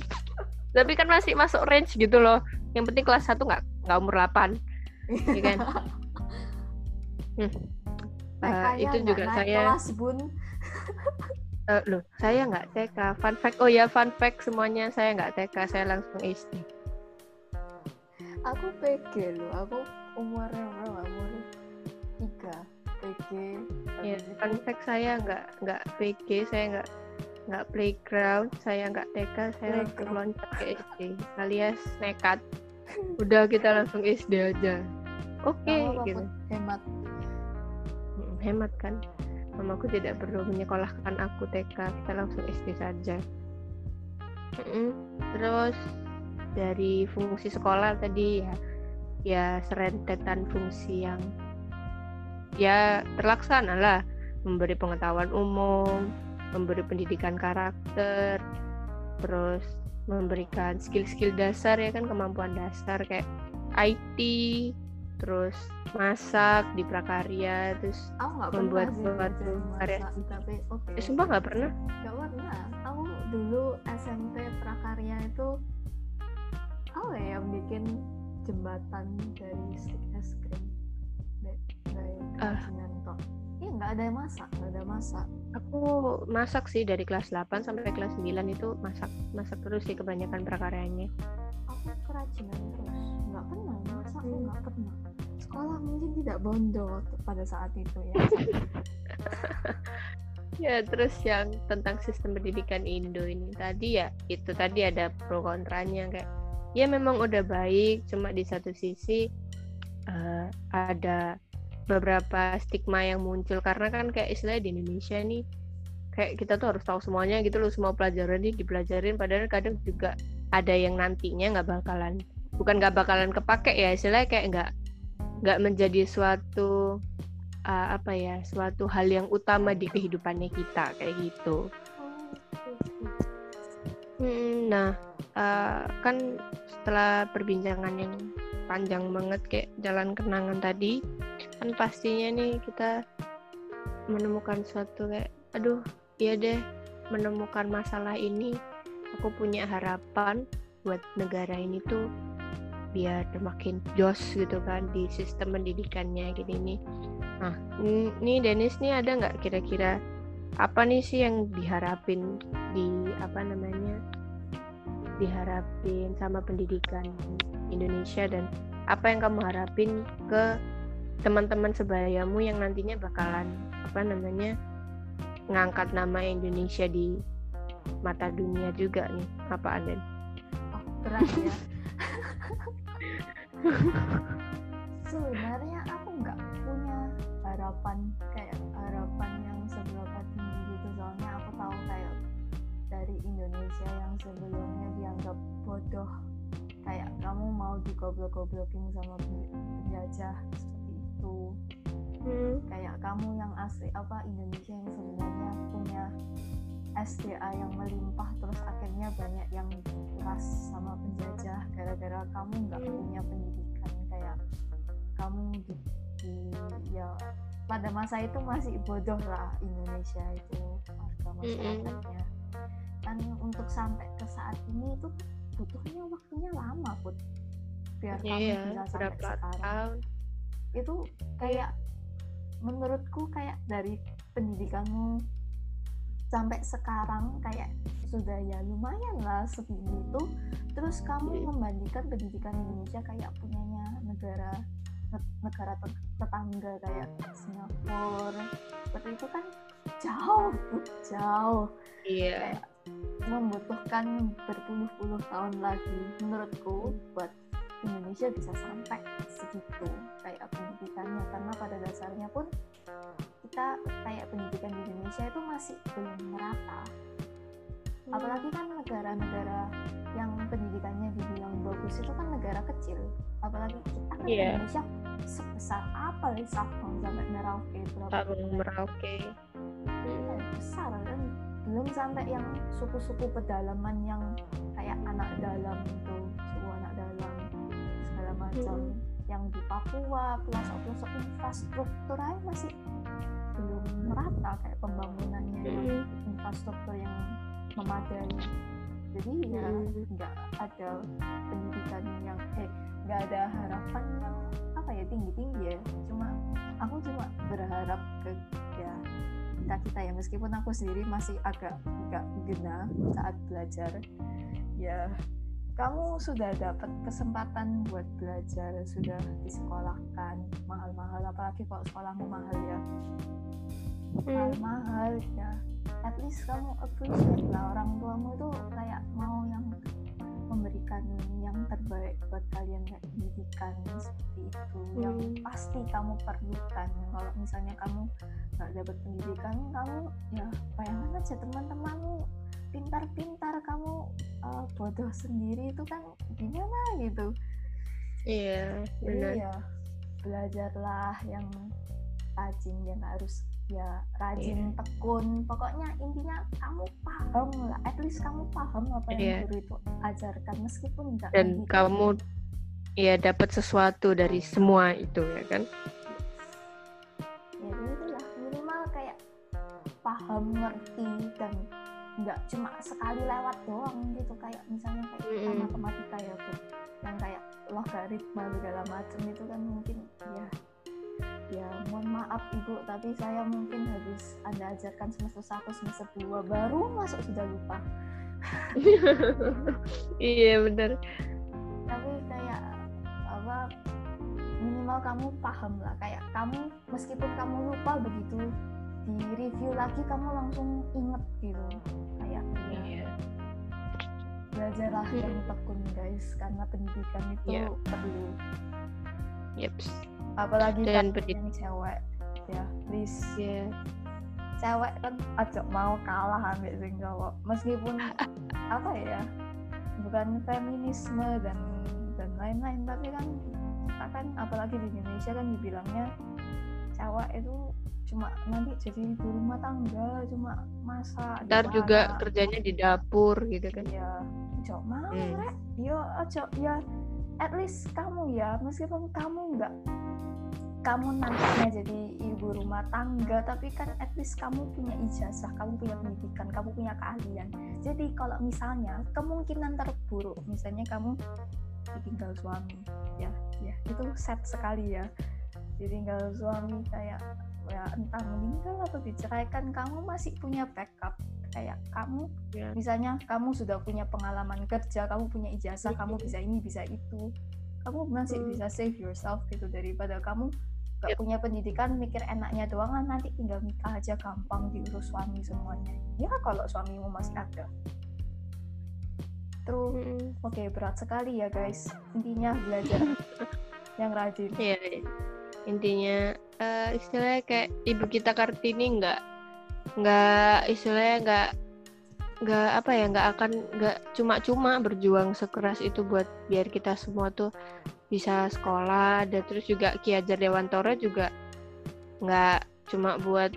Tapi kan masih masuk range gitu loh. Yang penting kelas 1 nggak nggak umur 8. ya kan? Hmm. Uh, itu juga saya kelas bun uh, loh saya nggak TK fun fact oh ya fun fact semuanya saya nggak TK saya langsung SD aku PG loh aku umurnya berapa? Umur tiga. PG ya fun fact saya nggak nggak PG saya nggak nggak playground saya nggak TK saya langsung loncat ke SD alias nekat. Udah kita langsung SD aja. Oke okay, gitu. hemat. Hemat kan mamaku tidak perlu menyekolahkan aku TK kita langsung SD saja. Terus dari fungsi sekolah tadi ya ya serentetan fungsi yang ya terlaksana lah. Memberi pengetahuan umum memberi pendidikan karakter terus memberikan skill-skill dasar ya kan kemampuan dasar kayak IT terus masak di prakarya terus aku nggak membuat suatu karya. tapi oke. Eh, sumpah nggak pernah. Nggak pernah. Aku dulu SMP prakarya itu apa ya bikin jembatan dari stick es krim dari tok iya nggak ada yang masak nggak ada masak. Aku masak sih dari kelas 8 sampai kelas 9 itu masak masak terus sih kebanyakan prakaryanya. Aku kerajinan terus. Nggak pernah masak aku Hmm. nggak pernah sekolah mungkin tidak bondo pada saat itu ya. Ya terus yang tentang sistem pendidikan Indo ini tadi ya itu tadi ada pro kontranya kayak ya memang udah baik cuma di satu sisi eh, ada beberapa stigma yang muncul karena kan kayak istilahnya di Indonesia nih kayak kita tuh harus tahu semuanya gitu loh semua pelajaran ini dipelajarin padahal kadang juga ada yang nantinya nggak bakalan bukan nggak bakalan kepake ya istilahnya kayak nggak nggak menjadi suatu uh, apa ya suatu hal yang utama di kehidupannya kita kayak gitu. Hmm, nah uh, kan setelah perbincangan yang panjang banget kayak jalan kenangan tadi kan pastinya nih kita menemukan suatu kayak aduh iya deh menemukan masalah ini aku punya harapan buat negara ini tuh biar makin jos gitu kan di sistem pendidikannya gini nih. Nah, nih Dennis nih ada nggak kira-kira apa nih sih yang diharapin di apa namanya diharapin sama pendidikan Indonesia dan apa yang kamu harapin ke teman-teman sebayamu yang nantinya bakalan apa namanya ngangkat nama Indonesia di mata dunia juga nih? Apa Anden? oh, berat ya sebenarnya aku nggak punya harapan kayak harapan yang seberapa tinggi gitu. Soalnya aku tahu kayak dari Indonesia yang sebelumnya dianggap bodoh kayak kamu mau digoblok-goblokin sama penjajah seperti itu. Hmm, kayak kamu yang asli apa Indonesia yang sebenarnya punya SDA yang melimpah terus akhirnya banyak yang keras sama penjajah gara-gara kamu nggak punya pendidikan kayak kamu di, di- ya pada masa itu masih bodoh lah Indonesia itu warga masyarakatnya. Kan untuk sampai ke saat ini itu butuhnya waktunya lama put. Biar kamu iya, bisa sampai sekarang. tahun? itu kayak menurutku kayak dari pendidikanmu sampai sekarang kayak sudah ya lumayan lah segini itu. Terus kamu Hmm. membandingkan pendidikan Indonesia kayak punyanya negara ne- negara te- tetangga kayak Singapura. Seperti itu kan jauh jauh. Iya. kayak membutuhkan berpuluh-puluh tahun lagi. Menurutku buat Indonesia bisa sampai segitu kayak pendidikannya. Karena pada dasarnya pun kita kayak pendidikan di Indonesia itu masih belum merata apalagi kan negara-negara yang pendidikannya dibilang bagus itu kan negara kecil apalagi kita kan Iya. Indonesia sebesar apa ya Sabang sampai Merauke berapa Sabang? Merauke. Hmm, Kayak besar kan belum sampai yang suku-suku pedalaman yang kayak anak dalam itu suku anak dalam segala macam yang di Papua pelosok-pelosok infrastruktur aja masih belum merata kayak pembangunannya. Yang Hmm. infrastruktur yang memadai. Jadi ya nggak ada pendidikan yang eh nggak ada harapan yang apa ya tinggi tinggi ya. Cuma aku cuma berharap ke ya kita kita ya. Meskipun aku sendiri masih agak nggak gena saat belajar ya kamu sudah dapat kesempatan buat belajar sudah disekolahkan. Mahal-mahal apalagi kalau sekolahmu mahal ya. Hmm. mahal ya. At least kamu appreciate lah orang tuamu itu kayak mau yang memberikan yang terbaik buat kalian kayak pendidikan seperti seperti itu hmm. yang pasti kamu perlukan. Kalau misalnya kamu nggak dapat pendidikan kamu ya bayangkan aja teman-temanmu pintar-pintar kamu uh, bodoh sendiri itu kan gimana gitu iya benar ya belajarlah yang rajin yang harus ya rajin yeah. tekun pokoknya intinya kamu paham lah at least kamu paham apa yang yeah. guru itu ajarkan meskipun enggak dan gitu. kamu ya dapat sesuatu dari semua itu ya kan ya itu lah minimal kayak paham ngerti dan nggak cuma sekali lewat doang gitu kayak misalnya kayak mm -hmm. matematika ya tuh yang kayak logaritma segala macam itu kan mungkin ya ya mohon maaf ibu tapi saya mungkin habis anda ajarkan semester satu semester dua baru masuk sudah lupa. Iya benar. Tapi kayak apa minimal kamu paham lah kayak kamu meskipun kamu lupa begitu di review lagi kamu langsung inget gitu kayak ya, iya. belajarlah hmm. yang tekun guys karena pendidikan itu yeah. perlu yep apalagi dan yang cewek ya please yeah. cewek kan aja mau kalah ambil sing cowok meskipun apa ya bukan feminisme dan dan lain-lain tapi kan akan apalagi di Indonesia kan dibilangnya cewek itu cuma nanti jadi ibu rumah tangga cuma masak ntar juga kerjanya di dapur gitu kan. Ya cok mau hmm. rek? Yo ya at least kamu ya meskipun kamu nggak kamu nantinya jadi ibu rumah tangga tapi kan at least kamu punya ijazah kamu punya pendidikan kamu punya keahlian. Jadi kalau misalnya kemungkinan terburuk misalnya kamu ditinggal suami ya ya itu set sekali ya. Ditinggal suami kayak ya entah meninggal atau diceraikan kamu masih punya backup. Kayak kamu yeah. misalnya kamu sudah punya pengalaman kerja kamu punya ijazah kamu bisa ini bisa itu. Kamu masih hmm. bisa save yourself gitu daripada kamu gak yep. punya pendidikan mikir enaknya doang kan nanti tinggal nikah aja gampang diurus suami semuanya. Ya kalau suamimu masih ada. Terus hmm. oke okay, berat sekali ya guys intinya belajar yang rajin. Iya yeah, intinya uh, istilahnya kayak ibu kita kartini nggak nggak istilahnya nggak nggak apa ya nggak akan nggak cuma-cuma berjuang sekeras itu buat biar kita semua tuh bisa sekolah dan terus juga Ki Hajar Dewantoro juga nggak cuma buat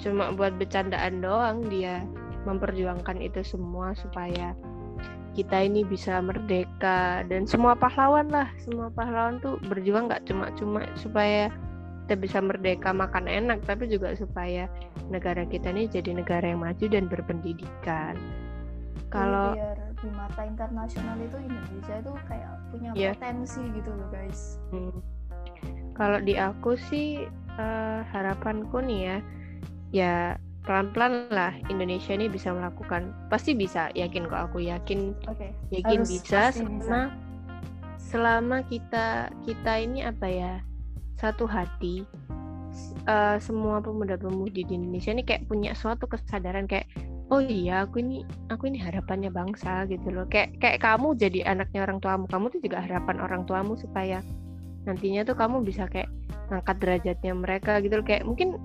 cuma buat bercandaan doang dia memperjuangkan itu semua supaya kita ini bisa merdeka dan semua pahlawan lah semua pahlawan tuh berjuang nggak cuma-cuma supaya kita bisa merdeka makan enak tapi juga supaya negara kita ini jadi negara yang maju dan berpendidikan kalau di mata internasional itu Indonesia itu kayak punya yeah. potensi gitu loh guys. Hmm. Kalau di aku sih uh, harapanku nih ya, ya pelan-pelan lah Indonesia ini bisa melakukan pasti bisa yakin kok aku yakin okay. yakin Harus bisa selama bisa. selama kita kita ini apa ya satu hati uh, semua pemuda-pemudi di Indonesia ini kayak punya suatu kesadaran kayak oh iya aku ini aku ini harapannya bangsa gitu loh kayak kayak kamu jadi anaknya orang tuamu kamu tuh juga harapan orang tuamu supaya nantinya tuh kamu bisa kayak ngangkat derajatnya mereka gitu loh kayak mungkin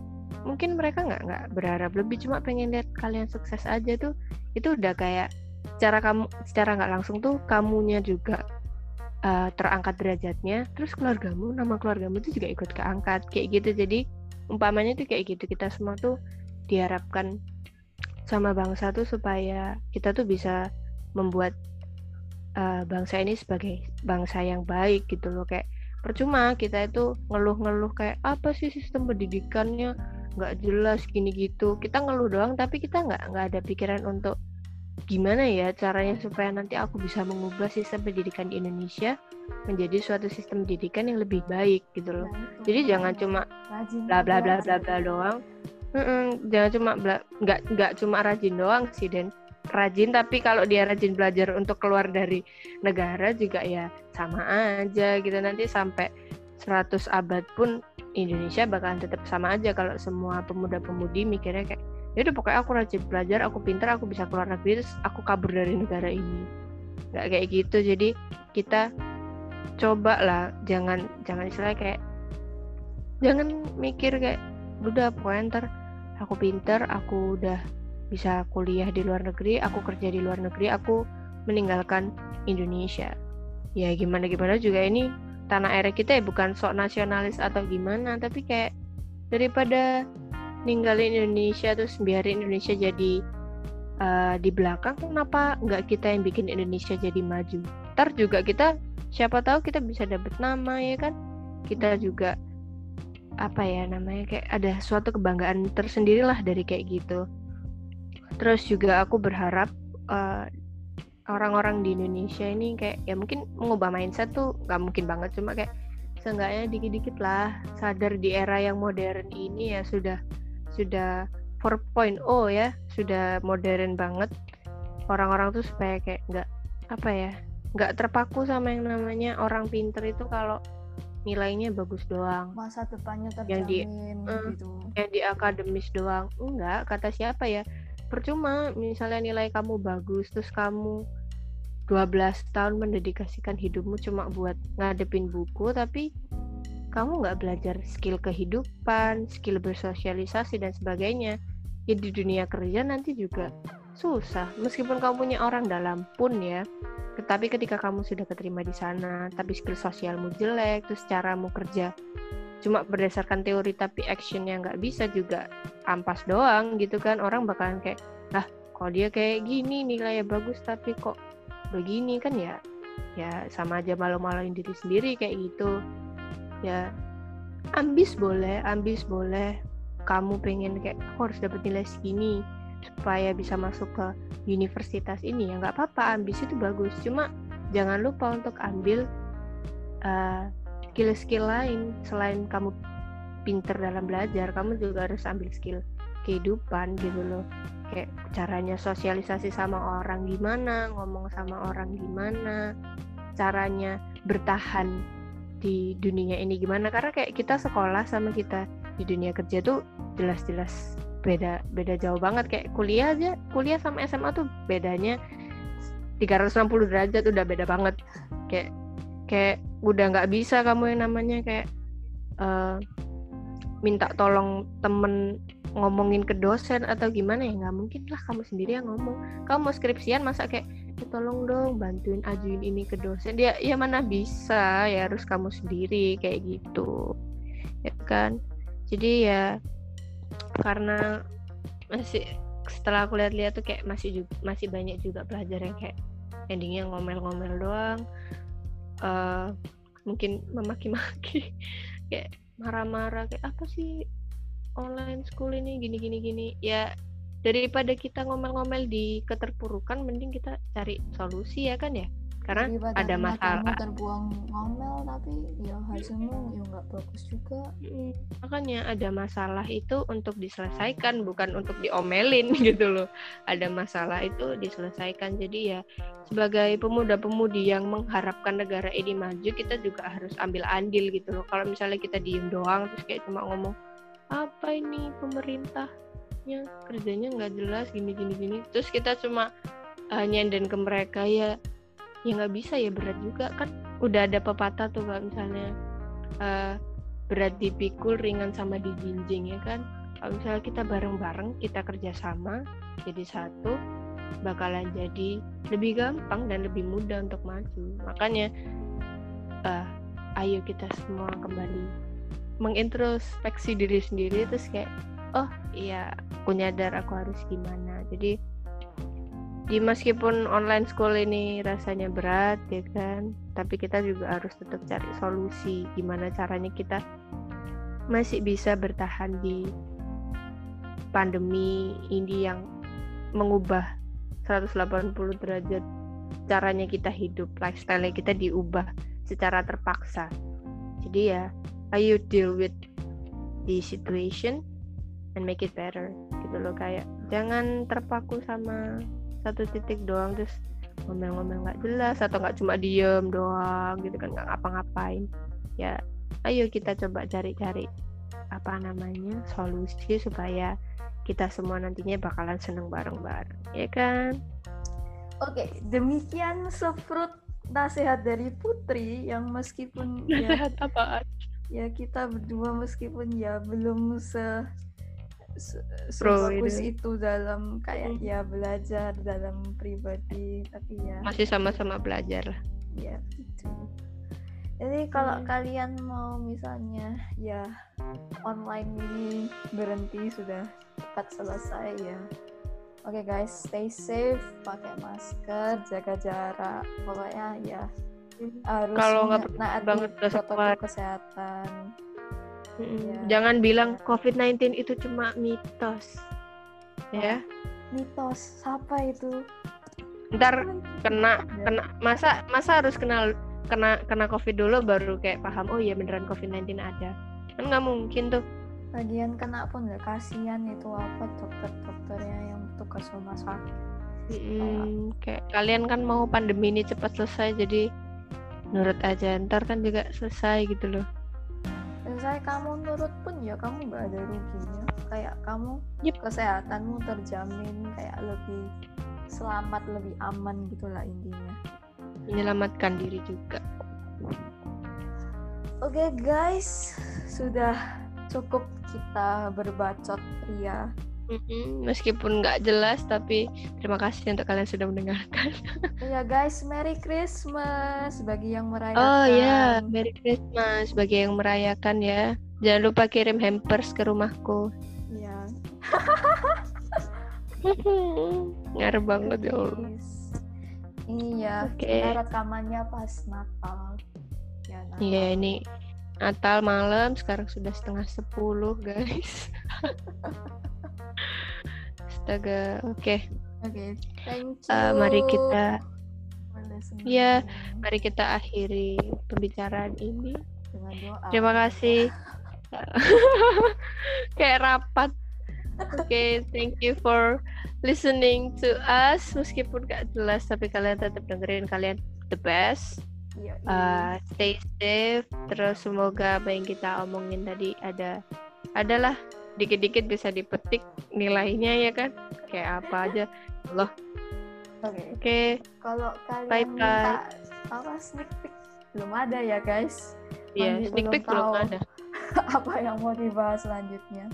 mungkin mereka nggak nggak berharap lebih cuma pengen lihat kalian sukses aja tuh. Itu udah kayak secara kamu secara nggak langsung tuh kamunya juga uh, terangkat derajatnya. Terus keluargamu nama keluargamu tuh juga ikut keangkat kayak gitu. Jadi umpamanya tuh kayak gitu. Kita semua tuh diharapkan sama bangsa tuh supaya kita tuh bisa membuat uh, bangsa ini sebagai bangsa yang baik gitu loh. Kayak percuma kita itu ngeluh-ngeluh kayak apa sih sistem pendidikannya nggak jelas gini gitu. Kita ngeluh doang tapi kita nggak nggak ada pikiran untuk gimana ya caranya supaya nanti aku bisa mengubah sistem pendidikan di Indonesia menjadi suatu sistem pendidikan yang lebih baik gitu loh. Nah, Jadi jangan cuma bla bla bla bla bla doang, Mm-mm, jangan cuma nggak nggak cuma rajin doang sih dan rajin tapi kalau dia rajin belajar untuk keluar dari negara juga ya sama aja gitu. Nanti sampai 100 abad pun Indonesia bakalan tetap sama aja kalau semua pemuda-pemudi mikirnya kayak ya udah pokoknya aku rajin belajar aku pintar aku bisa keluar negeri terus aku kabur dari negara ini. Nggak kayak gitu. Jadi kita coba lah jangan jangan istilah kayak jangan mikir kayak udah pokoknya ntar aku pinter aku udah bisa kuliah di luar negeri aku kerja di luar negeri aku meninggalkan Indonesia. Ya gimana gimana juga ini tanah air kita ya bukan sok nasionalis atau gimana tapi kayak daripada ninggalin Indonesia terus biarin Indonesia jadi uh, di belakang kenapa nggak kita yang bikin Indonesia jadi maju? Ntar juga kita siapa tahu kita bisa dapet nama ya kan? Kita juga apa ya namanya kayak ada suatu kebanggaan tersendiri lah dari kayak gitu. Terus juga aku berharap uh, orang-orang di Indonesia ini kayak ya mungkin mengubah mindset tuh nggak mungkin banget. Cuma kayak seenggaknya dikit-dikit lah sadar di era yang modern ini ya sudah sudah 4.0 ya sudah modern banget. Orang-orang tuh supaya kayak nggak apa ya nggak terpaku sama yang namanya orang pinter itu kalau nilainya bagus doang. Masa depannya terjamin yang di uh, gitu. yang di akademis doang. Enggak kata siapa ya percuma misalnya nilai kamu bagus terus kamu 12 tahun mendedikasikan hidupmu cuma buat ngadepin buku tapi kamu nggak belajar skill kehidupan, skill bersosialisasi dan sebagainya. Ya di dunia kerja nanti juga susah. Meskipun kamu punya orang dalam pun ya, tetapi ketika kamu sudah keterima di sana, tapi skill sosialmu jelek, terus caramu kerja cuma berdasarkan teori tapi actionnya nggak bisa juga ampas doang gitu kan orang bakalan kayak lah kalau dia kayak gini nilainya bagus tapi kok begini kan ya ya sama aja malu-maluin diri sendiri kayak gitu. Ya ambis boleh ambis boleh. Kamu pengen kayak aku harus dapat nilai segini supaya bisa masuk ke universitas ini. Ya nggak apa-apa ambisi itu bagus. Cuma jangan lupa untuk ambil uh, skill-skill lain selain kamu pinter dalam belajar. Kamu juga harus ambil skill kehidupan gitu loh kayak caranya sosialisasi sama orang gimana ngomong sama orang gimana caranya bertahan di dunia ini gimana. Karena kayak kita sekolah sama kita di dunia kerja tuh jelas-jelas beda beda jauh banget. Kayak kuliah aja kuliah sama SMA tuh bedanya 360 derajat udah beda banget. Kayak kayak udah nggak bisa kamu yang namanya kayak uh, minta tolong temen ngomongin ke dosen atau gimana ya nggak mungkin lah kamu sendiri yang ngomong. Kamu mau skripsian masa kayak ya tolong dong bantuin ajuin ini ke dosen. Dia ya mana bisa ya harus kamu sendiri kayak gitu ya kan? Jadi ya karena masih setelah aku lihat-lihat tuh kayak masih juga, masih banyak juga pelajar yang kayak endingnya ngomel-ngomel doang uh, mungkin memaki-maki. Kayak marah-marah kayak apa sih online school ini? Gini gini gini. Ya daripada kita ngomel-ngomel di keterpurukan mending kita cari solusi ya kan ya karena Daripada ada masalah. terbuang ngomel tapi ya hasilmu ya nggak bagus juga. Makanya ada masalah itu untuk diselesaikan bukan untuk diomelin gitu loh. Ada masalah itu diselesaikan. Jadi ya sebagai pemuda-pemudi yang mengharapkan negara ini maju kita juga harus ambil andil gitu loh. Kalau misalnya kita diem doang terus kayak cuma ngomong apa ini pemerintahnya? Kerjanya nggak jelas gini gini gini. Terus kita cuma uh, nyenden ke mereka ya ya nggak bisa ya berat juga. Kan udah ada pepatah tuh kalau misalnya uh, berat dipikul ringan sama dijinjing ya kan? Kalau misalnya kita bareng-bareng kita kerjasama jadi satu bakalan jadi lebih gampang dan lebih mudah untuk maju. Makanya uh, ayo kita semua kembali mengintrospeksi diri sendiri terus kayak oh iya aku nyadar aku harus gimana. Jadi di meskipun online school ini rasanya berat ya kan tapi kita juga harus tetap cari solusi gimana caranya kita masih bisa bertahan di pandemi ini yang mengubah 180 derajat caranya kita hidup lifestyle kita diubah secara terpaksa. Jadi ya ayo deal with the situation and make it better gitu loh kayak jangan terpaku sama satu titik doang terus ngomel-ngomel nggak jelas atau nggak cuma diem doang gitu kan nggak ngapa-ngapain ya ayo kita coba cari-cari apa namanya solusi supaya kita semua nantinya bakalan seneng bareng-bareng ya kan oke demikian sefrut nasihat dari Putri yang meskipun ya, Nasihat apaan? ya kita berdua meskipun ya belum se, sebagus itu. itu dalam kayak Hmm. ya belajar dalam pribadi tapi ya Masih sama-sama belajar lah. ya gitu. Jadi kalau Hmm. kalian mau misalnya ya online ini berhenti sudah cepat selesai ya. Oke guys, stay safe, pakai masker, jaga jarak. Pokoknya ya harus Kalau nggak banget protokol kesehatan. Mm-mm. Iya. Jangan bilang COVID-19 itu cuma mitos. Ya, Mitos, siapa itu? ntar kena Ya. kena masa masa harus kenal kena kena COVID dulu baru kayak paham oh iya beneran COVID-19 ada. Kan nggak mungkin tuh. Lagian kena pun ya kasihan itu apa dokter-dokternya yang tugas rumah sakit. Mm-mm. Kayak kalian kan mau pandemi ini cepat selesai jadi nurut aja ntar kan juga selesai gitu loh. Saya kamu nurut pun ya kamu nggak ada ruginya. Kayak kamu Yep. kesehatanmu terjamin kayak lebih selamat, lebih aman gitulah intinya. Menyelamatkan diri juga. Oke guys, sudah cukup kita berbacot pria. Meskipun nggak jelas tapi terima kasih untuk kalian sudah mendengarkan. Ya guys, Merry Christmas bagi yang merayakan. Oh ya, Merry Christmas bagi yang merayakan ya. Jangan lupa kirim hampers ke rumahku. Ya. Ngarep banget ya Allah. Iya, Oke. kita rekamannya pas Natal. Ya, Natal. Iya ini Natal malam sekarang sudah setengah sepuluh guys. Astaga, oke. Oke, thank you. Eh, mari kita. Iya, mari kita akhiri pembicaraan ini. dengan doa. Terima kasih. Kayak rapat. Oke, thank you for listening to us. Meskipun gak jelas, tapi kalian tetap dengerin kalian the best. Uh, stay safe. Terus semoga apa yang kita omongin tadi ada adalah dikit-dikit bisa dipetik nilainya ya kan? Kayak apa aja. Allah. Oke, Oke, kalau kalian Bye-bye. minta apa sneak peek belum ada ya guys. ya Masih sneak belum peek belum tahu. ada. apa yang mau dibahas selanjutnya?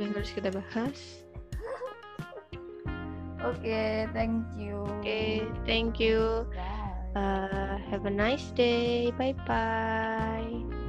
Yang harus kita bahas? Oke, thank you. Oke, thank you. Bye. Uh, have a nice day. Bye bye.